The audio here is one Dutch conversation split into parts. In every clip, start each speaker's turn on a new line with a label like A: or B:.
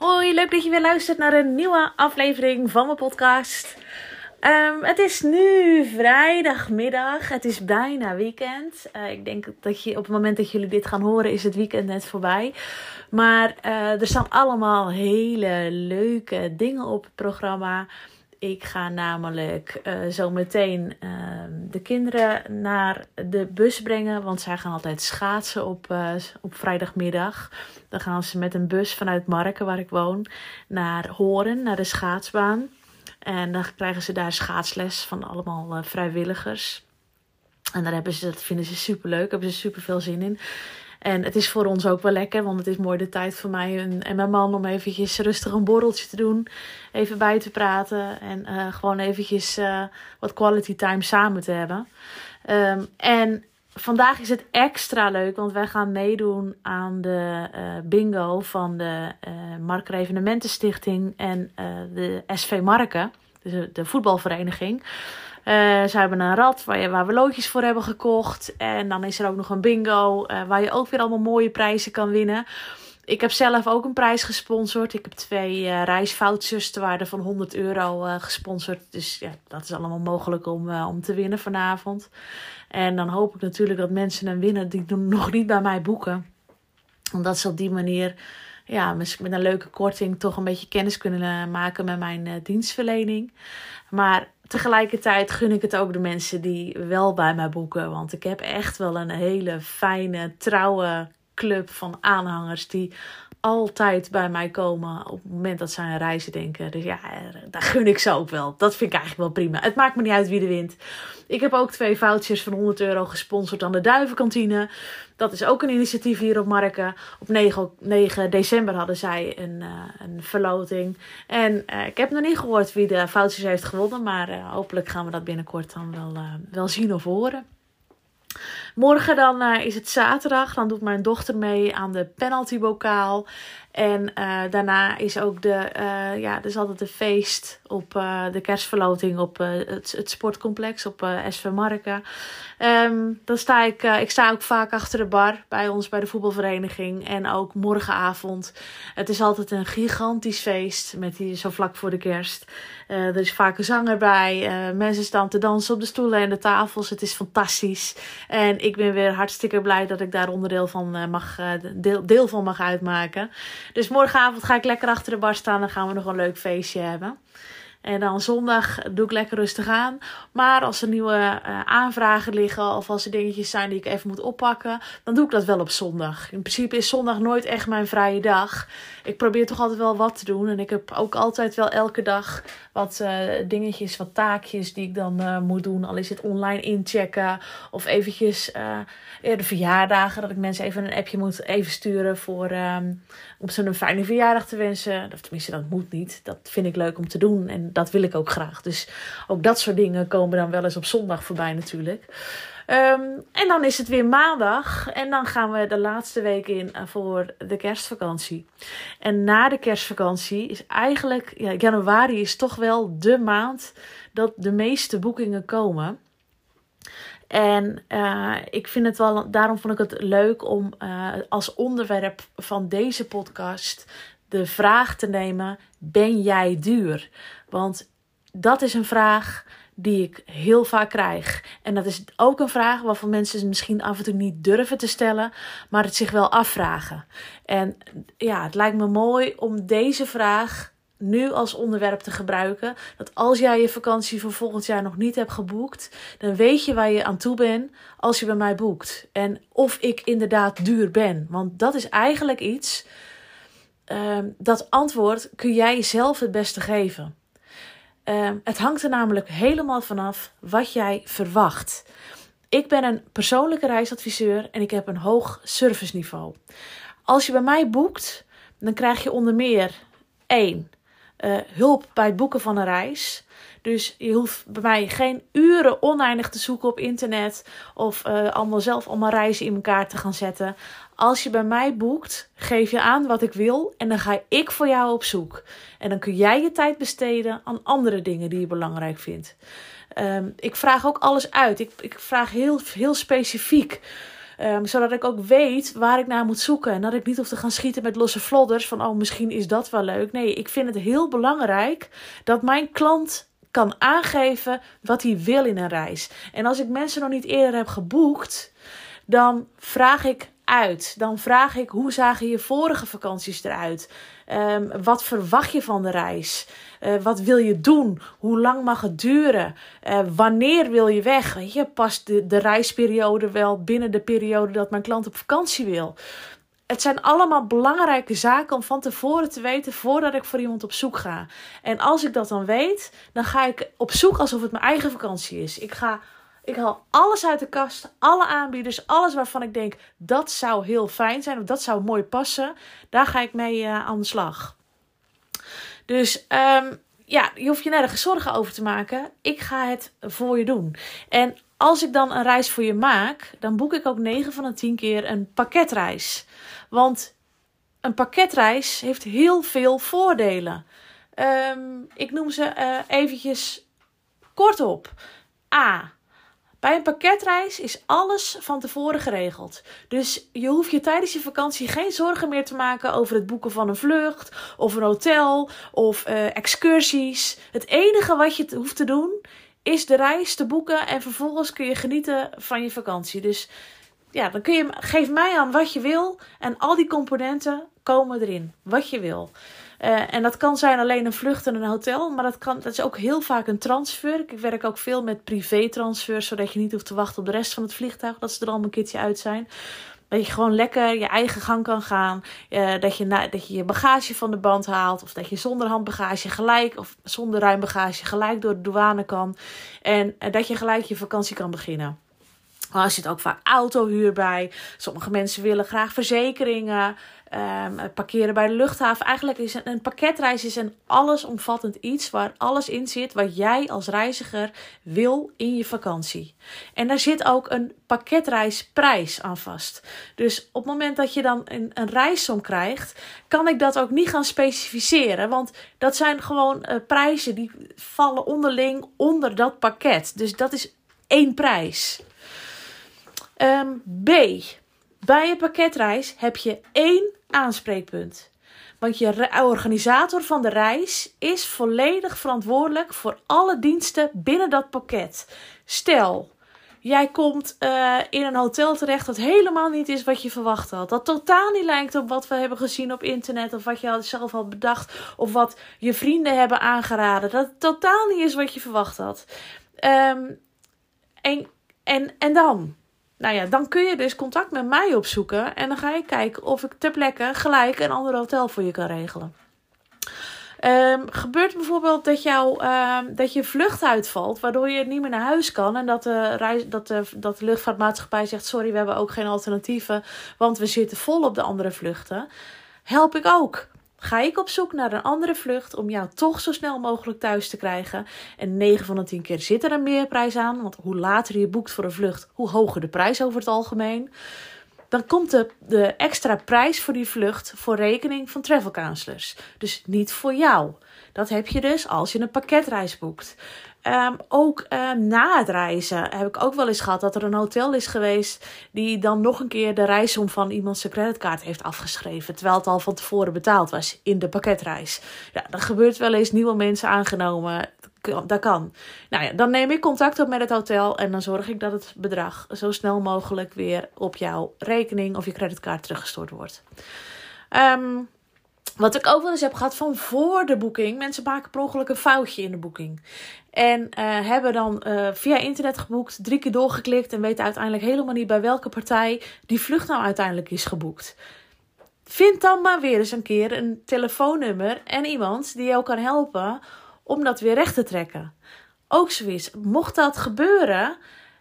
A: Hoi, leuk dat je weer luistert naar een nieuwe aflevering van mijn podcast. Ehm, het is nu vrijdagmiddag. Het is bijna weekend. Uh, ik denk dat je op het moment dat jullie dit gaan horen, is het weekend net voorbij. Maar uh, er staan allemaal hele leuke dingen op het programma. Ik ga namelijk uh, zo meteen uh, de kinderen naar de bus brengen. Want zij gaan altijd schaatsen op, uh, op vrijdagmiddag. Dan gaan ze met een bus vanuit Marken, waar ik woon, naar Horen, naar de schaatsbaan. En dan krijgen ze daar schaatsles van allemaal vrijwilligers. En daar hebben ze, dat vinden ze super leuk, hebben ze super veel zin in. En het is voor ons ook wel lekker, want het is mooi de tijd voor mij en, mijn man om eventjes rustig een borreltje te doen. Even bij te praten en uh, gewoon eventjes uh, wat quality time samen te hebben. Um, en vandaag is het extra leuk, want wij gaan meedoen aan de uh, bingo van de Marker Evenementenstichting en de SV Marken, dus de voetbalvereniging. Uh, ze hebben een rad waar, je, waar we loodjes voor hebben gekocht. En dan is er ook nog een bingo uh, waar je ook weer allemaal mooie prijzen kan winnen. Ik heb zelf ook een prijs gesponsord. Ik heb twee uh, reisvouchers te waarde van 100 euro gesponsord. Dus ja, dat is allemaal mogelijk om, om te winnen vanavond. En dan hoop ik natuurlijk dat mensen een winnen die nog niet bij mij boeken. Omdat ze op die manier ja, met een leuke korting toch een beetje kennis kunnen maken met mijn dienstverlening. Maar tegelijkertijd gun ik het ook de mensen die wel bij mij boeken. Want ik heb echt wel een hele fijne, trouwe club van aanhangers die altijd bij mij komen op het moment dat ze aan reizen denken. Dus ja, daar gun ik ze ook wel. Dat vind ik eigenlijk wel prima. Het maakt me niet uit wie er wint. Ik heb ook twee vouchers van 100 euro gesponsord aan de Duivenkantine. Dat is ook een initiatief hier op Marken. Op 9, 9 december hadden zij een, uh, een verloting. En uh, ik heb nog niet gehoord wie de vouchers heeft gewonnen. Maar hopelijk gaan we dat binnenkort dan wel, wel zien of horen. Morgen dan uh, is het zaterdag. Dan doet mijn dochter mee aan de penaltybokaal. En uh, daarna is ook de, uh, ja, er is altijd een feest op de kerstverloting op het, het, sportcomplex op SV Marken. Um, dan sta ik, ik sta ook vaak achter de bar bij ons bij de voetbalvereniging. En ook morgenavond. Het is altijd een gigantisch feest met die, zo vlak voor de kerst. er is vaak een zanger bij. mensen staan te dansen op de stoelen en de tafels. Het is fantastisch. En ik ben weer hartstikke blij dat ik daar onderdeel van mag, deel, deel van mag uitmaken. Dus morgenavond ga ik lekker achter de bar staan. Dan gaan we nog een leuk feestje hebben. En dan zondag doe ik lekker rustig aan. Maar als er nieuwe uh, aanvragen liggen of als er dingetjes zijn die ik even moet oppakken, dan doe ik dat wel op zondag. In principe is zondag nooit echt mijn vrije dag. Ik probeer toch altijd wel wat te doen. En ik heb ook altijd wel elke dag wat uh, dingetjes, wat taakjes die ik dan uh, moet doen. Al is het online inchecken of eventjes de verjaardagen. Dat ik mensen even een appje moet even sturen voor, um, om ze een fijne verjaardag te wensen. Of tenminste, dat moet niet. Dat vind ik leuk om te doen. En dat wil ik ook graag. Dus ook dat soort dingen komen dan wel eens op zondag voorbij natuurlijk. Um, en dan is het weer maandag. En dan gaan we de laatste week in voor de kerstvakantie. En na de kerstvakantie is eigenlijk... Ja, januari is toch wel de maand dat de meeste boekingen komen. En uh, ik vind het wel, daarom vond ik het leuk om uh, als onderwerp van deze podcast de vraag te nemen: ben jij duur? Want dat is een vraag die ik heel vaak krijg. En dat is ook een vraag waarvan mensen misschien af en toe niet durven te stellen, maar het zich wel afvragen. En ja, het lijkt me mooi om deze vraag nu als onderwerp te gebruiken. Dat als jij je vakantie voor volgend jaar nog niet hebt geboekt, dan weet je waar je aan toe bent als je bij mij boekt. En of ik inderdaad duur ben. Want dat is eigenlijk iets. Uh, dat antwoord kun jij jezelf het beste geven. Uh, het hangt er namelijk helemaal vanaf wat jij verwacht. Ik ben een persoonlijke reisadviseur en ik heb een hoog serviceniveau. Als je bij mij boekt, dan krijg je onder meer 1 eh, hulp bij het boeken van een reis. Dus je hoeft bij mij geen uren oneindig te zoeken op internet of uh, allemaal zelf allemaal reizen in elkaar te gaan zetten. Als je bij mij boekt, geef je aan wat ik wil en dan ga ik voor jou op zoek. En dan kun jij je tijd besteden aan andere dingen die je belangrijk vindt. Um, ik vraag ook alles uit. Ik, ik vraag heel, heel specifiek. Um, zodat ik ook weet waar ik naar moet zoeken. En dat ik niet hoef te gaan schieten met losse vlodders. Van oh, misschien is dat wel leuk. Nee, ik vind het heel belangrijk dat mijn klant kan aangeven wat hij wil in een reis. En als ik mensen nog niet eerder heb geboekt, dan vraag ik uit. Dan vraag ik hoe zagen je vorige vakanties eruit? Um, wat verwacht je van de reis? Uh, wat wil je doen? Hoe lang mag het duren? Uh, wanneer wil je weg? Je, past de, de reisperiode wel binnen de periode dat mijn klant op vakantie wil? Het zijn allemaal belangrijke zaken om van tevoren te weten voordat ik voor iemand op zoek ga. En als ik dat dan weet, dan ga ik op zoek alsof het mijn eigen vakantie is. Ik ga ik haal alles uit de kast, alle aanbieders, alles waarvan ik denk dat zou heel fijn zijn of dat zou mooi passen. Daar ga ik mee uh, aan de slag. Dus um, ja, je hoeft je nergens zorgen over te maken. Ik ga het voor je doen. En als ik dan een reis voor je maak, dan boek ik ook 9 van de 10 keer een pakketreis. Want een pakketreis heeft heel veel voordelen. Um, ik noem ze uh, eventjes kort op. A. Bij een pakketreis is alles van tevoren geregeld. Dus je hoeft je tijdens je vakantie geen zorgen meer te maken over het boeken van een vlucht of een hotel of uh, excursies. Het enige wat je hoeft te doen is de reis te boeken en vervolgens kun je genieten van je vakantie. Dus ja, dan kun je geef mij aan wat je wil en al die componenten komen erin. Wat je wil. Uh, en dat kan zijn alleen een vlucht en een hotel, maar dat, kan, dat is ook heel vaak een transfer. Ik werk ook veel met privé-transfers, zodat je niet hoeft te wachten op de rest van het vliegtuig, dat ze er al een keertje uit zijn. Dat je gewoon lekker je eigen gang kan gaan. Uh, dat, je na, dat je je bagage van de band haalt. Of dat je zonder handbagage gelijk, of zonder ruim bagage gelijk door de douane kan. En uh, dat je gelijk je vakantie kan beginnen. Er zit ook vaak autohuur bij. Sommige mensen willen graag verzekeringen. Um, parkeren bij de luchthaven. Eigenlijk is een, pakketreis is een allesomvattend iets waar alles in zit wat jij als reiziger wil in je vakantie. En daar zit ook een pakketreisprijs aan vast. Dus op het moment dat je dan een, een reissom krijgt, kan ik dat ook niet gaan specificeren. Want dat zijn gewoon uh, prijzen die vallen onderling onder dat pakket. Dus dat is één prijs. Um, B. Bij een pakketreis heb je één aanspreekpunt. Want je organisator van de reis is volledig verantwoordelijk voor alle diensten binnen dat pakket. Stel, jij komt uh, in een hotel terecht dat helemaal niet is wat je verwacht had. Dat totaal niet lijkt op wat we hebben gezien op internet of wat je zelf had bedacht of wat je vrienden hebben aangeraden. Dat totaal niet is wat je verwacht had. Um, en, en, en dan? Nou ja, dan kun je dus contact met mij opzoeken. En dan ga ik kijken of ik ter plekke gelijk een ander hotel voor je kan regelen. Um, gebeurt bijvoorbeeld dat, jou, um, dat je vlucht uitvalt, waardoor je niet meer naar huis kan. En dat de, reis, dat, de, dat de luchtvaartmaatschappij zegt: Sorry, we hebben ook geen alternatieven, want we zitten vol op de andere vluchten. Help ik ook ga ik op zoek naar een andere vlucht om jou toch zo snel mogelijk thuis te krijgen. En 9 van de 10 keer zit er een meerprijs aan, want hoe later je boekt voor een vlucht, hoe hoger de prijs over het algemeen. Dan komt de, de extra prijs voor die vlucht voor rekening van travel counselors. Dus niet voor jou. Dat heb je dus als je een pakketreis boekt. Um, ook uh, na het reizen heb ik ook wel eens gehad dat er een hotel is geweest die dan nog een keer de reisom van iemand zijn creditcard heeft afgeschreven. Terwijl het al van tevoren betaald was in de pakketreis. Ja, dat gebeurt wel eens nieuwe mensen aangenomen. Dat kan. Nou ja, dan neem ik contact op met het hotel en dan zorg ik dat het bedrag zo snel mogelijk weer op jouw rekening of je creditcard teruggestort wordt. Um, wat ik ook wel eens heb gehad van voor de boeking. Mensen maken per ongeluk een foutje in de boeking. En uh, hebben dan uh, via internet geboekt, drie keer doorgeklikt en weten uiteindelijk helemaal niet bij welke partij die vlucht nou uiteindelijk is geboekt. Vind dan maar weer eens een keer een telefoonnummer en iemand die jou kan helpen om dat weer recht te trekken. Ook zoiets, mocht dat gebeuren,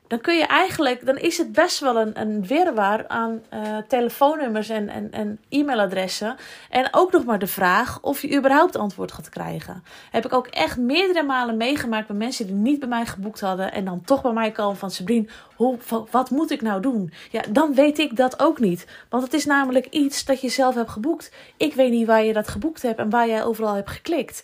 A: dan kun je eigenlijk, dan is het best wel een, een wirwar aan uh, telefoonnummers en, en, en e-mailadressen. En ook nog maar de vraag of je überhaupt antwoord gaat krijgen. Heb ik ook echt meerdere malen meegemaakt met mensen die niet bij mij geboekt hadden. En dan toch bij mij komen van Sabrine, hoe, wat moet ik nou doen? Ja, dan weet ik dat ook niet. Want het is namelijk iets dat je zelf hebt geboekt. Ik weet niet waar je dat geboekt hebt en waar jij overal hebt geklikt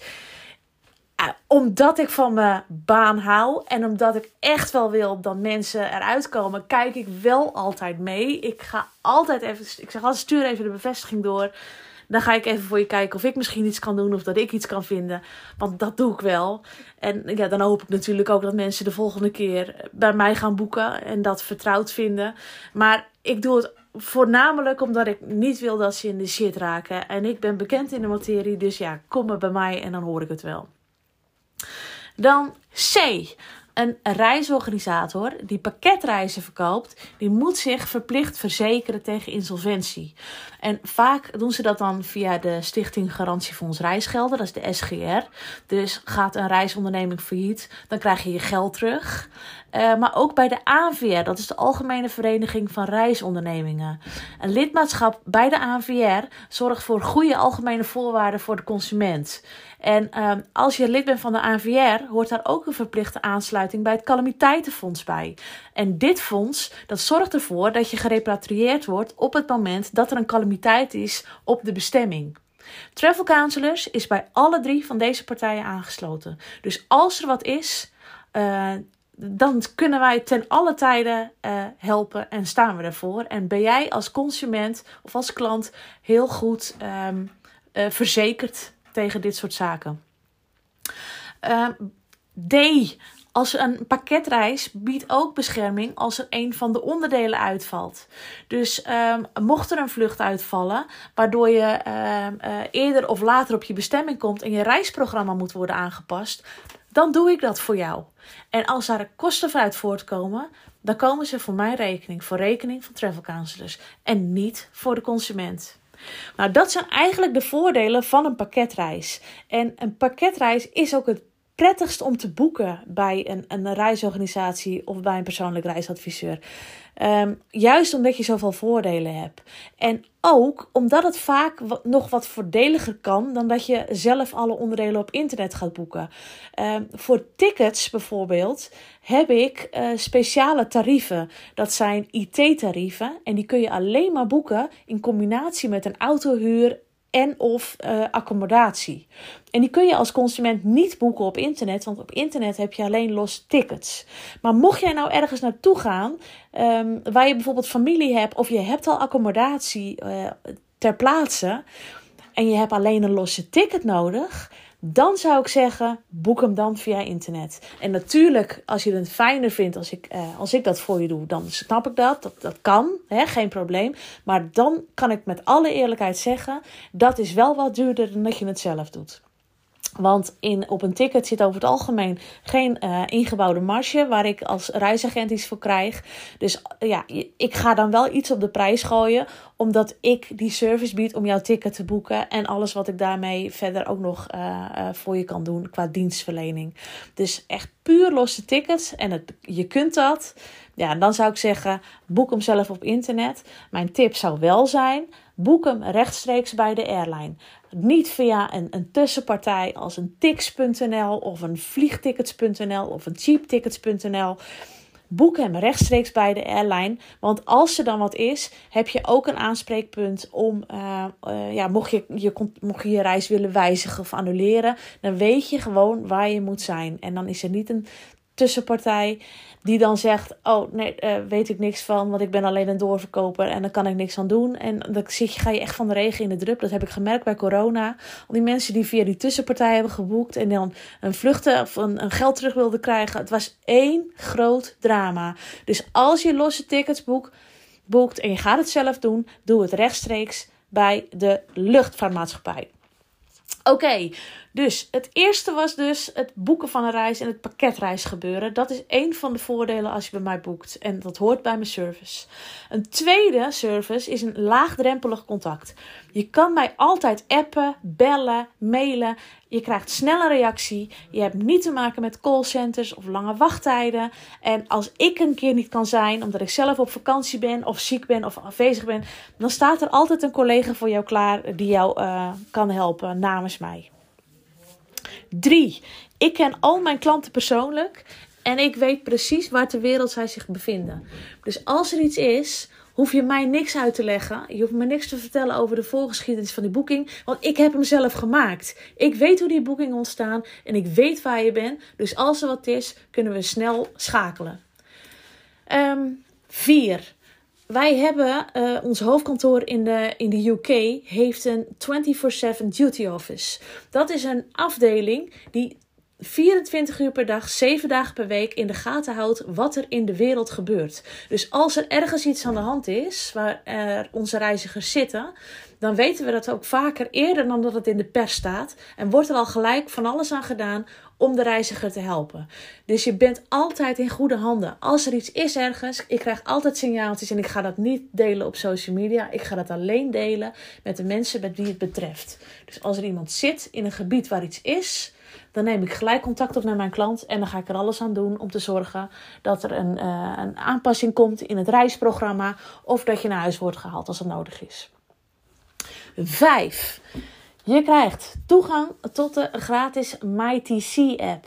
A: omdat ik van mijn baan hou en omdat ik echt wel wil dat mensen eruit komen, kijk ik wel altijd mee. Ik ga altijd even, ik zeg altijd stuur even de bevestiging door. Dan ga ik even voor je kijken of ik misschien iets kan doen of dat ik iets kan vinden. Want dat doe ik wel. En ja, dan hoop ik natuurlijk ook dat mensen de volgende keer bij mij gaan boeken en dat vertrouwd vinden. Maar ik doe het voornamelijk omdat ik niet wil dat ze in de shit raken. En ik ben bekend in de materie, dus ja, kom maar bij mij en dan hoor ik het wel. Dan C. Een reisorganisator die pakketreizen verkoopt, die moet zich verplicht verzekeren tegen insolventie. En vaak doen ze dat dan via de Stichting Garantiefonds Reisgelden, dat is de SGR. Dus gaat een reisonderneming failliet, dan krijg je je geld terug. Uh, maar ook bij de ANVR, dat is de Algemene Vereniging van Reisondernemingen. Een lidmaatschap bij de ANVR zorgt voor goede algemene voorwaarden voor de consument. En uh, als je lid bent van de ANVR, hoort daar ook een verplichte aansluiting bij het calamiteitenfonds bij. En dit fonds, dat zorgt ervoor dat je gerepatrieerd wordt op het moment dat er een calamiteit is op de bestemming. Travel Counselors is bij alle drie van deze partijen aangesloten. Dus als er wat is, uh, dan kunnen wij ten alle tijden uh, helpen en staan we ervoor. En ben jij als consument of als klant heel goed um, uh, verzekerd tegen dit soort zaken. Uh, D. Als een pakketreis biedt ook bescherming als er een van de onderdelen uitvalt. Dus um, mocht er een vlucht uitvallen, waardoor je uh, uh, eerder of later op je bestemming komt en je reisprogramma moet worden aangepast, dan doe ik dat voor jou. En als daar kosten uit voortkomen, dan komen ze voor mijn rekening, voor rekening van travel counselors en niet voor de consument. Nou, dat zijn eigenlijk de voordelen van een pakketreis. En een pakketreis is ook het prettigst om te boeken bij een, een reisorganisatie of bij een persoonlijk reisadviseur. Um, juist omdat je zoveel voordelen hebt. En ook omdat het vaak nog wat voordeliger kan dan dat je zelf alle onderdelen op internet gaat boeken. Um, voor tickets bijvoorbeeld heb ik uh, speciale tarieven. Dat zijn IT-tarieven en die kun je alleen maar boeken in combinatie met een autohuur en of uh, accommodatie. En die kun je als consument niet boeken op internet, want op internet heb je alleen los tickets. Maar mocht jij nou ergens naartoe gaan, um, waar je bijvoorbeeld familie hebt of je hebt al accommodatie uh, ter plaatse en je hebt alleen een losse ticket nodig, dan zou ik zeggen, boek hem dan via internet. En natuurlijk, als je het fijner vindt als ik, uh, als ik dat voor je doe, dan snap ik dat. Dat, dat kan, hè, geen probleem. Maar dan kan ik met alle eerlijkheid zeggen, dat is wel wat duurder dan dat je het zelf doet. Want in, op een ticket zit over het algemeen geen uh, ingebouwde marge waar ik als reisagent iets voor krijg. Dus ja, ik ga dan wel iets op de prijs gooien, omdat ik die service bied om jouw ticket te boeken en alles wat ik daarmee verder ook nog uh, voor je kan doen qua dienstverlening. Dus echt puur losse tickets en het, je kunt dat. Ja, dan zou ik zeggen, boek hem zelf op internet. Mijn tip zou wel zijn, boek hem rechtstreeks bij de airline. Niet via een, een tussenpartij als een tix.nl of een vliegtickets.nl of een cheaptickets.nl. Boek hem rechtstreeks bij de airline. Want als er dan wat is, heb je ook een aanspreekpunt om, uh, uh, ja, mocht je, je, mocht je je reis willen wijzigen of annuleren, dan weet je gewoon waar je moet zijn. En dan is er niet een tussenpartij die dan zegt: Oh, nee, uh, weet ik niks van, want ik ben alleen een doorverkoper en dan kan ik niks aan doen. En dan zit je, ga je echt van de regen in de drup. Dat heb ik gemerkt bij corona. Al die mensen die via die tussenpartij hebben geboekt en dan een vluchten of een, geld terug wilden krijgen. Het was één groot drama. Dus als je losse tickets boekt, boekt en je gaat het zelf doen, doe het rechtstreeks bij de luchtvaartmaatschappij. Oké, Dus het eerste was dus het boeken van een reis en het pakketreis gebeuren. Dat is één van de voordelen als je bij mij boekt. En dat hoort bij mijn service. Een tweede service is een laagdrempelig contact. Je kan mij altijd appen, bellen, mailen. Je krijgt snelle reactie. Je hebt niet te maken met callcenters of lange wachttijden. En als ik een keer niet kan zijn, omdat ik zelf op vakantie ben, of ziek ben, of afwezig ben, dan staat er altijd een collega voor jou klaar die jou uh, kan helpen namens mij. Drie, ik ken al mijn klanten persoonlijk en ik weet precies waar ter wereld zij zich bevinden. Dus als er iets is, hoef je mij niks uit te leggen. Je hoeft me niks te vertellen over de voorgeschiedenis van die boeking, want ik heb hem zelf gemaakt. Ik weet hoe die boeking ontstaan en ik weet waar je bent. Dus als er wat is, kunnen we snel schakelen. Um, vier. Wij hebben uh, ons hoofdkantoor in de, in de UK heeft een 24/7 duty office. Dat is een afdeling die 24 uur per dag, 7 dagen per week in de gaten houdt wat er in de wereld gebeurt. Dus als er ergens iets aan de hand is waar er onze reizigers zitten, dan weten we dat ook vaker eerder dan dat het in de pers staat. En wordt er al gelijk van alles aan gedaan om de reiziger te helpen. Dus je bent altijd in goede handen. Als er iets is ergens, ik krijg altijd signaaltjes en ik ga dat niet delen op social media. Ik ga dat alleen delen met de mensen met wie het betreft. Dus als er iemand zit in een gebied waar iets is, dan neem ik gelijk contact op met mijn klant en dan ga ik er alles aan doen om te zorgen dat er een, uh, een aanpassing komt in het reisprogramma of dat je naar huis wordt gehaald als het nodig is. Vijf. Je krijgt toegang tot de gratis MyTC-app.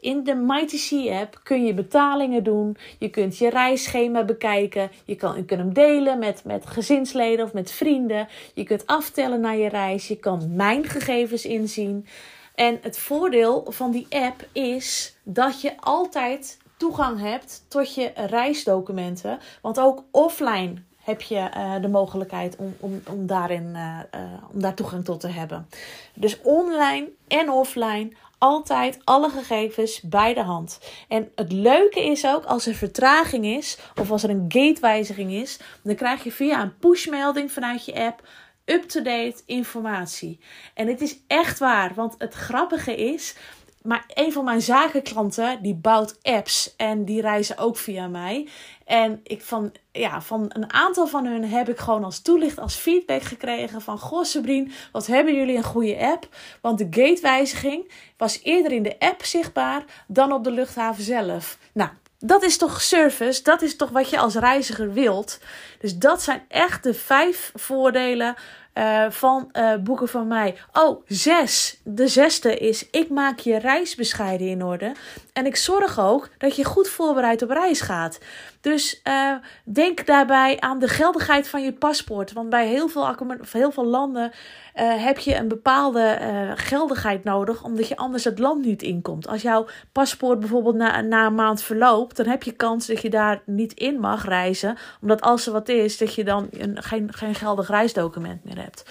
A: In de MyTC-app kun je betalingen doen. Je kunt je reisschema bekijken. Je, kan, kunt hem delen met, met gezinsleden of met vrienden. Je kunt aftellen naar je reis. Je kan mijn gegevens inzien. En het voordeel van die app is dat je altijd toegang hebt tot je reisdocumenten. Want ook offline heb je uh, de mogelijkheid om, om, om, daarin, uh, uh, om daar toegang tot te hebben. Dus online en offline altijd alle gegevens bij de hand. En het leuke is ook als er vertraging is of als er een gatewijziging is, dan krijg je via een pushmelding vanuit je app up-to-date informatie. En het is echt waar, want het grappige is, maar een van mijn zakenklanten die bouwt apps en die reizen ook via mij. En ik van, ja, van een aantal van hun heb ik gewoon als toelicht, als feedback gekregen van... Goh Sabrine, wat hebben jullie een goede app? Want de gatewijziging was eerder in de app zichtbaar dan op de luchthaven zelf. Nou, dat is toch service, dat is toch wat je als reiziger wilt. Dus dat zijn echt de vijf voordelen uh, van uh, boeken van mij. Oh, zes. De zesde is: ik maak je reisbescheiden in orde. En ik zorg ook dat je goed voorbereid op reis gaat. Dus uh, denk daarbij aan de geldigheid van je paspoort. Want bij heel veel, heel veel landen uh, heb je een bepaalde uh, geldigheid nodig, omdat je anders het land niet inkomt. Als jouw paspoort bijvoorbeeld na, na een maand verloopt, dan heb je kans dat je daar niet in mag reizen. Omdat als er wat is, dat je dan een, geen, geen geldig reisdocument meer hebt.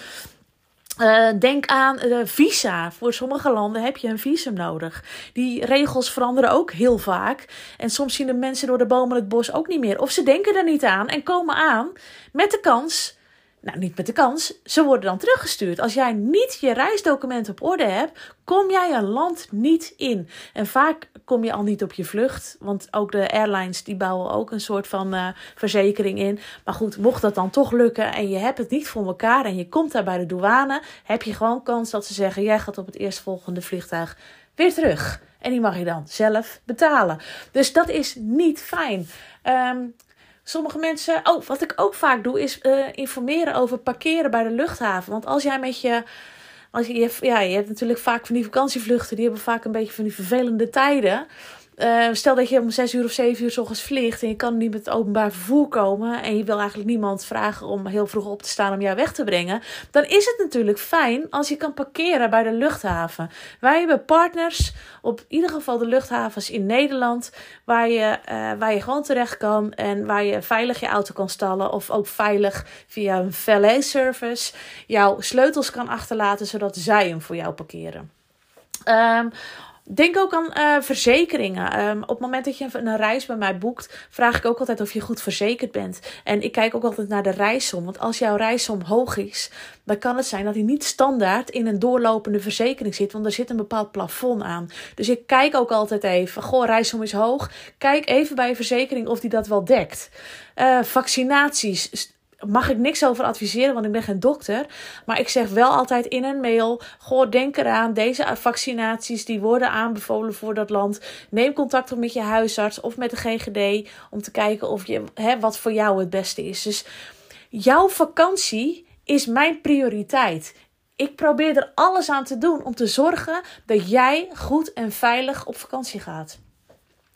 A: Uh, denk aan uh, visa. Voor sommige landen heb je een visum nodig. Die regels veranderen ook heel vaak. En soms zien de mensen door de bomen het bos ook niet meer. Of ze denken er niet aan en komen aan met de kans nou, niet met de kans. Ze worden dan teruggestuurd. Als jij niet je reisdocument op orde hebt, kom jij een land niet in. En vaak kom je al niet op je vlucht. Want ook de airlines die bouwen ook een soort van uh, verzekering in. Maar goed, mocht dat dan toch lukken en je hebt het niet voor elkaar en je komt daar bij de douane, heb je gewoon kans dat ze zeggen: jij gaat op het eerstvolgende vliegtuig weer terug. En die mag je dan zelf betalen. Dus dat is niet fijn. Um, Sommige mensen, oh, wat ik ook vaak doe, is uh, informeren over parkeren bij de luchthaven. Want als jij met je, als je, ja, je hebt natuurlijk vaak van die vakantievluchten, die hebben vaak een beetje van die vervelende tijden. Uh, stel dat je om 6 uur of 7 uur s ochtends vliegt en je kan niet met het openbaar vervoer komen en je wil eigenlijk niemand vragen om heel vroeg op te staan om jou weg te brengen, dan is het natuurlijk fijn als je kan parkeren bij de luchthaven. Wij hebben partners, op ieder geval de luchthavens in Nederland, waar je, uh, waar je gewoon terecht kan en waar je veilig je auto kan stallen of ook veilig via een valet service jouw sleutels kan achterlaten zodat zij hem voor jou parkeren. Um, Denk ook aan uh, verzekeringen. Um, op het moment dat je een, reis bij mij boekt, vraag ik ook altijd of je goed verzekerd bent. En ik kijk ook altijd naar de reissom. Want als jouw reissom hoog is, dan kan het zijn dat hij niet standaard in een doorlopende verzekering zit. Want er zit een bepaald plafond aan. Dus ik kijk ook altijd even. Goh, reissom is hoog. Kijk even bij je verzekering of die dat wel dekt. Uh, vaccinaties mag ik niks over adviseren, want ik ben geen dokter. Maar ik zeg wel altijd in een mail: Goh, denk eraan, deze vaccinaties die worden aanbevolen voor dat land. Neem contact op met je huisarts of met de GGD om te kijken of je, hè, wat voor jou het beste is. Dus jouw vakantie is mijn prioriteit. Ik probeer er alles aan te doen om te zorgen dat jij goed en veilig op vakantie gaat.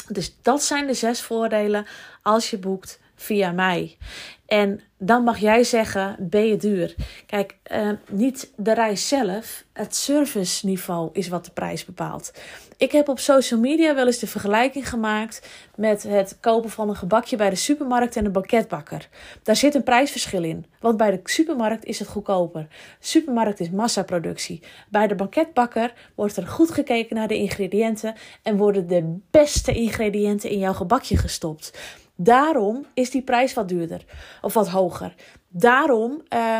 A: Dus dat zijn de zes voordelen als je boekt via mij. En dan mag jij zeggen: ben je duur? Kijk, uh, niet de reis zelf, het serviceniveau is wat de prijs bepaalt. Ik heb op social media wel eens de vergelijking gemaakt met het kopen van een gebakje bij de supermarkt en een banketbakker. Daar zit een prijsverschil in, want bij de supermarkt is het goedkoper. Supermarkt is massaproductie. Bij de banketbakker wordt er goed gekeken naar de ingrediënten en worden de beste ingrediënten in jouw gebakje gestopt. Daarom is die prijs wat duurder of wat hoger. Daarom, uh,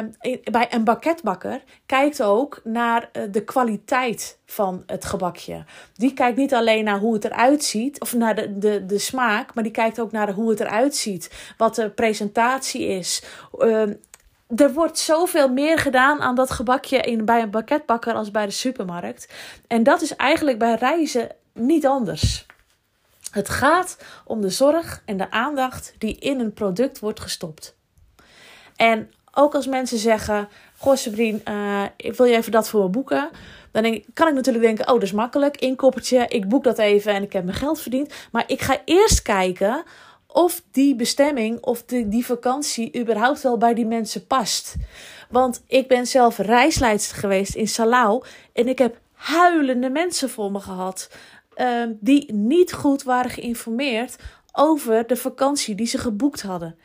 A: bij een bakketbakker kijkt ook naar uh, de kwaliteit van het gebakje. Die kijkt niet alleen naar hoe het eruit ziet, of naar de, de, de smaak, maar die kijkt ook naar hoe het eruit ziet. Wat de presentatie is. Uh, er wordt zoveel meer gedaan aan dat gebakje in, bij een bakketbakker als bij de supermarkt. En dat is eigenlijk bij reizen niet anders. Het gaat om de zorg en de aandacht die in een product wordt gestopt. En ook als mensen zeggen: Goh, Sabrine, uh, wil je even dat voor me boeken? Dan denk ik, kan ik natuurlijk denken: Oh, dat is makkelijk. Inkoppertje, ik boek dat even en ik heb mijn geld verdiend. Maar ik ga eerst kijken of die bestemming of die, die vakantie überhaupt wel bij die mensen past. Want ik ben zelf reisleidster geweest in Salau en ik heb huilende mensen voor me gehad. Ehm, die niet goed waren geïnformeerd over de vakantie die ze geboekt hadden.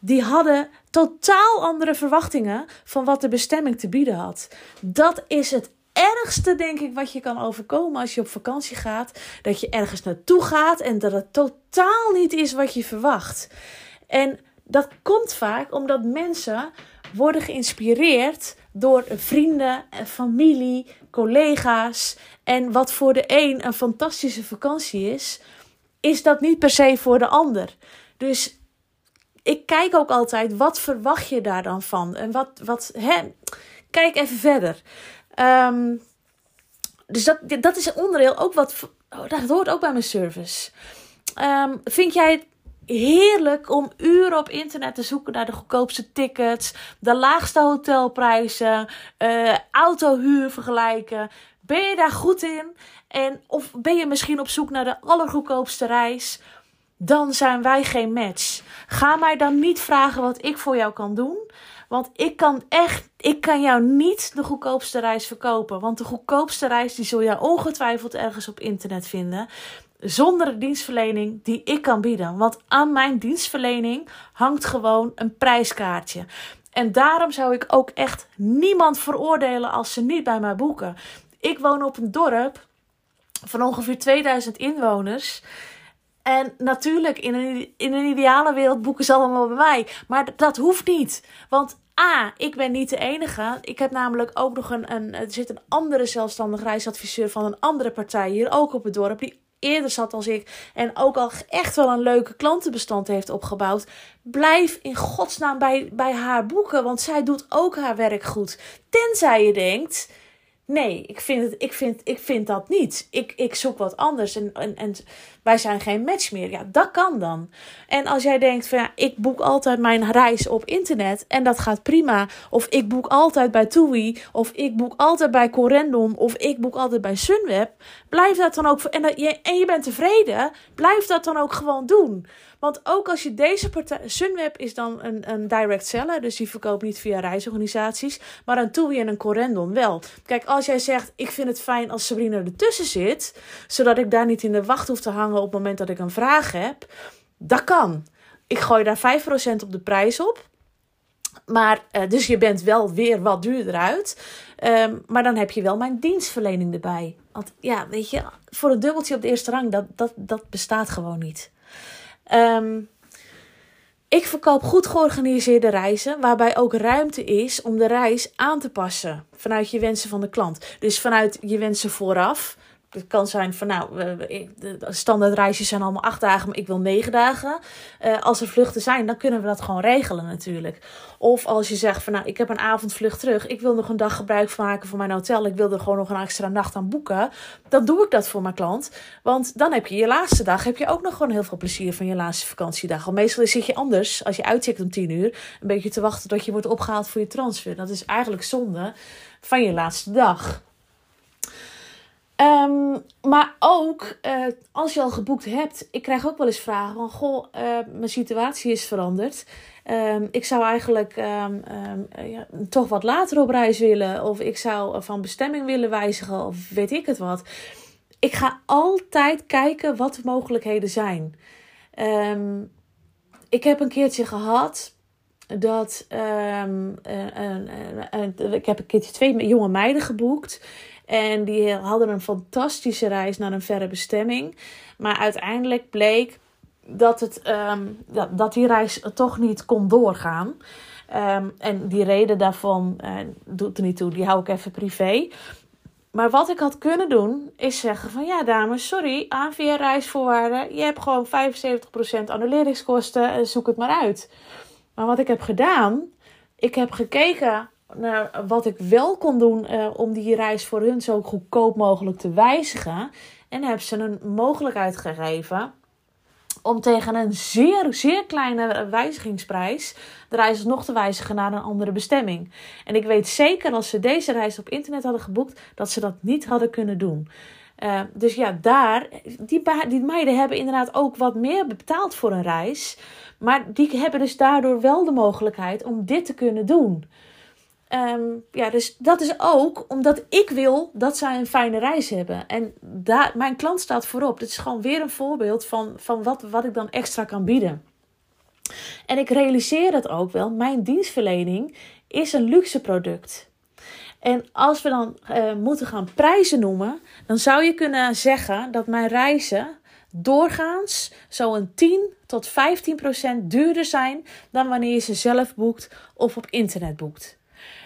A: Die hadden totaal andere verwachtingen van wat de bestemming te bieden had. Dat is het ergste, denk ik, wat je kan overkomen als je op vakantie gaat. Dat je ergens naartoe gaat en dat het totaal niet is wat je verwacht. En dat komt vaak omdat mensen worden geïnspireerd door vrienden, familie, collega's. En wat voor de een een fantastische vakantie is, is dat niet per se voor de ander. Dus ik kijk ook altijd, wat verwacht je daar dan van? En wat, wat hè? kijk even verder. Um, dus dat, dat is een onderdeel ook wat, oh, dat hoort ook bij mijn service. Um, vind jij het heerlijk om uren op internet te zoeken naar de goedkoopste tickets, de laagste hotelprijzen, uh, autohuur vergelijken. Ben je daar goed in? En of ben je misschien op zoek naar de allergoedkoopste reis? Dan zijn wij geen match. Ga mij dan niet vragen wat ik voor jou kan doen. Want ik kan echt, ik kan jou niet de goedkoopste reis verkopen. Want de goedkoopste reis die zul je ongetwijfeld ergens op internet vinden zonder de dienstverlening die ik kan bieden. Want aan mijn dienstverlening hangt gewoon een prijskaartje. En daarom zou ik ook echt niemand veroordelen als ze niet bij mij boeken. Ik woon op een dorp van ongeveer 2000 inwoners. En natuurlijk, in een, in een ideale wereld boeken ze allemaal bij mij. Maar dat hoeft niet. Want A, ik ben niet de enige. Ik heb namelijk ook nog een, een. Er zit een andere zelfstandig reisadviseur van een andere partij hier ook op het dorp. Die eerder zat als ik en ook al echt wel een leuke klantenbestand heeft opgebouwd, blijf in godsnaam bij, bij haar boeken, want zij doet ook haar werk goed. Tenzij je denkt, Nee, ik vind, het, ik vind, ik vind dat niet. Ik, ik zoek wat anders en, en, en wij zijn geen match meer. Ja, dat kan dan. En als jij denkt van ja, ik boek altijd mijn reis op internet en dat gaat prima. Of ik boek altijd bij TUI. Of ik boek altijd bij Corendon. Of ik boek altijd bij Sunweb. Blijf dat dan ook. En, dat, en je bent tevreden. Blijf dat dan ook gewoon doen. Want ook als je deze partij. Sunweb is dan een, een direct seller. Dus die verkoopt niet via reisorganisaties. Maar een TUI en een Corendon wel. Kijk, als jij zegt: Ik vind het fijn als Sabrina ertussen zit. Zodat ik daar niet in de wacht hoef te hangen op het moment dat ik een vraag heb. Dat kan. Ik gooi daar 5% op de prijs op. Maar, uh, dus je bent wel weer wat duurder uit. Um, maar dan heb je wel mijn dienstverlening erbij. Want ja, weet je, voor een dubbeltje op de eerste rang, dat, dat, dat bestaat gewoon niet. Ehm, ik verkoop goed georganiseerde reizen, waarbij ook ruimte is om de reis aan te passen vanuit je wensen van de klant. Dus vanuit je wensen vooraf het kan zijn van nou, de standaardreisjes zijn allemaal acht dagen, maar ik wil negen dagen. Uh, als er vluchten zijn, dan kunnen we dat gewoon regelen natuurlijk. Of als je zegt van nou, ik heb een avondvlucht terug, ik wil nog een dag gebruik maken van mijn hotel, ik wil er gewoon nog een extra nacht aan boeken. Dan doe ik dat voor mijn klant. Want dan heb je je laatste dag, heb je ook nog gewoon heel veel plezier van je laatste vakantiedag. Want meestal zit je anders, als je uitzicht om tien uur, een beetje te wachten tot je wordt opgehaald voor je transfer. Dat is eigenlijk zonde van je laatste dag. Ehm, maar ook uh, als je al geboekt hebt, ik krijg ook wel eens vragen van: Goh, uh, mijn situatie is veranderd. Um, ik zou eigenlijk um, ja, toch wat later op reis willen, of ik zou van bestemming willen wijzigen, of weet ik het wat. Ik ga altijd kijken wat de mogelijkheden zijn. ik heb een keertje gehad dat ik heb een keertje twee jonge meiden geboekt. En die hadden een fantastische reis naar een verre bestemming. Maar uiteindelijk bleek dat, het, ehm, dat, die reis toch niet kon doorgaan. Ehm, en die reden daarvan uh, doet er niet toe, die hou ik even privé. Maar wat ik had kunnen doen, is zeggen van ja dames, sorry, ANVR reisvoorwaarden. Je hebt gewoon 75% annuleringskosten, zoek het maar uit. Maar wat ik heb gedaan, ik heb gekeken naar wat ik wel kon doen uh, om die reis voor hun zo goedkoop mogelijk te wijzigen. En heb ze een mogelijkheid gegeven om tegen een zeer, zeer kleine wijzigingsprijs de reis nog te wijzigen naar een andere bestemming. En ik weet zeker als ze deze reis op internet hadden geboekt, dat ze dat niet hadden kunnen doen. Uh, dus ja, daar, die, die meiden hebben inderdaad ook wat meer betaald voor een reis. Maar die hebben dus daardoor wel de mogelijkheid om dit te kunnen doen. Um, ja, dus dat is ook omdat ik wil dat zij een fijne reis hebben. En daar, mijn klant staat voorop. Dit is gewoon weer een voorbeeld van, van wat, wat ik dan extra kan bieden. En ik realiseer het ook wel. Mijn dienstverlening is een luxe product. En als we dan uh, moeten gaan prijzen noemen, dan zou je kunnen zeggen dat mijn reizen doorgaans zo'n 10 tot 15 procent duurder zijn dan wanneer je ze zelf boekt of op internet boekt.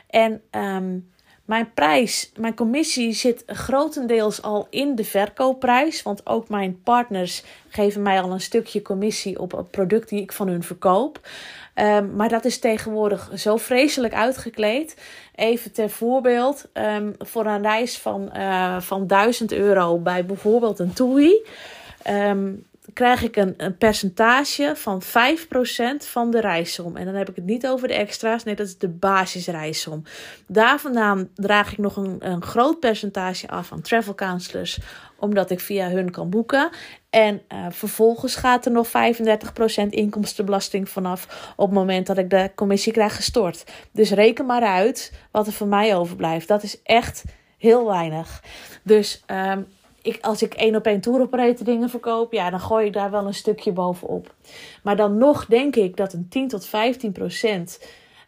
A: En um, mijn prijs, mijn commissie zit grotendeels al in de verkoopprijs. Want ook mijn partners geven mij al een stukje commissie op het product die ik van hun verkoop. Um, maar dat is tegenwoordig zo vreselijk uitgekleed. Even ter voorbeeld, um, voor een reis van, uh, van 1000 euro bij bijvoorbeeld een TUI. Um, krijg ik een, een percentage van 5% van de reissom. En dan heb ik het niet over de extra's. Nee, dat is de basisreissom. Daar vandaan draag ik nog een, een groot percentage af van travel counselors. Omdat ik via hun kan boeken. En uh, vervolgens gaat er nog 35% inkomstenbelasting vanaf op het moment dat ik de commissie krijg gestort. Dus reken maar uit wat er voor mij overblijft. Dat is echt heel weinig. Dus um, ik, als ik één op één tour dingen verkoop, ja, dan gooi ik daar wel een stukje bovenop. Maar dan nog denk ik dat een 10 tot 15 procent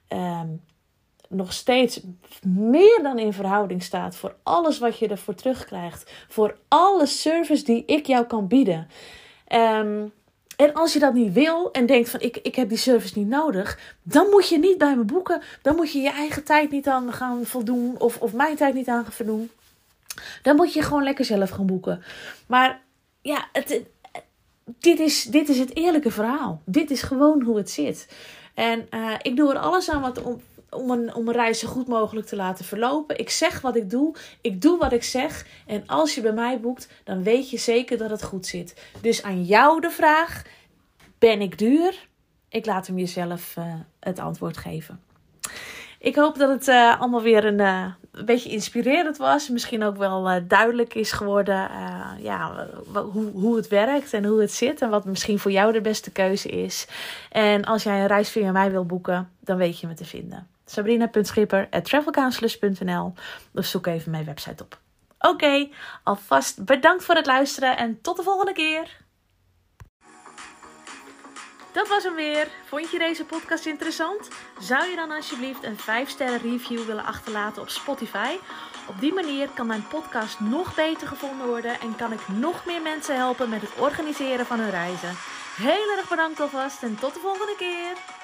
A: um, nog steeds meer dan in verhouding staat voor alles wat je ervoor terugkrijgt. Voor alle service die ik jou kan bieden. Um, en als je dat niet wil en denkt van ik, ik heb die service niet nodig, dan moet je niet bij me boeken. Dan moet je je eigen tijd niet aan gaan voldoen of, of mijn tijd niet aan gaan. Dan moet je gewoon lekker zelf gaan boeken. Maar ja, het, dit, is, dit is het eerlijke verhaal. Dit is gewoon hoe het zit. En uh, ik doe er alles aan wat om, om, een, om een reis zo goed mogelijk te laten verlopen. Ik zeg wat ik doe. Ik doe wat ik zeg. En als je bij mij boekt, dan weet je zeker dat het goed zit. Dus aan jou de vraag: ben ik duur? Ik laat hem jezelf uh, het antwoord geven. Ik hoop dat het uh, allemaal weer een, een, beetje inspirerend was. Misschien ook wel uh, duidelijk is geworden ja, hoe, hoe het werkt en hoe het zit. En wat misschien voor jou de beste keuze is. En als jij een reis via mij wil boeken, dan weet je me te vinden. Sabrina.schipper.travelcounselors.nl Of zoek even mijn website op. Oké, alvast bedankt voor het luisteren en tot de volgende keer. Dat was hem weer. Vond je deze podcast interessant? Zou je dan alsjeblieft een 5 sterren review willen achterlaten op Spotify? Op die manier kan mijn podcast nog beter gevonden worden en kan ik nog meer mensen helpen met het organiseren van hun reizen. Heel erg bedankt alvast en tot de volgende keer.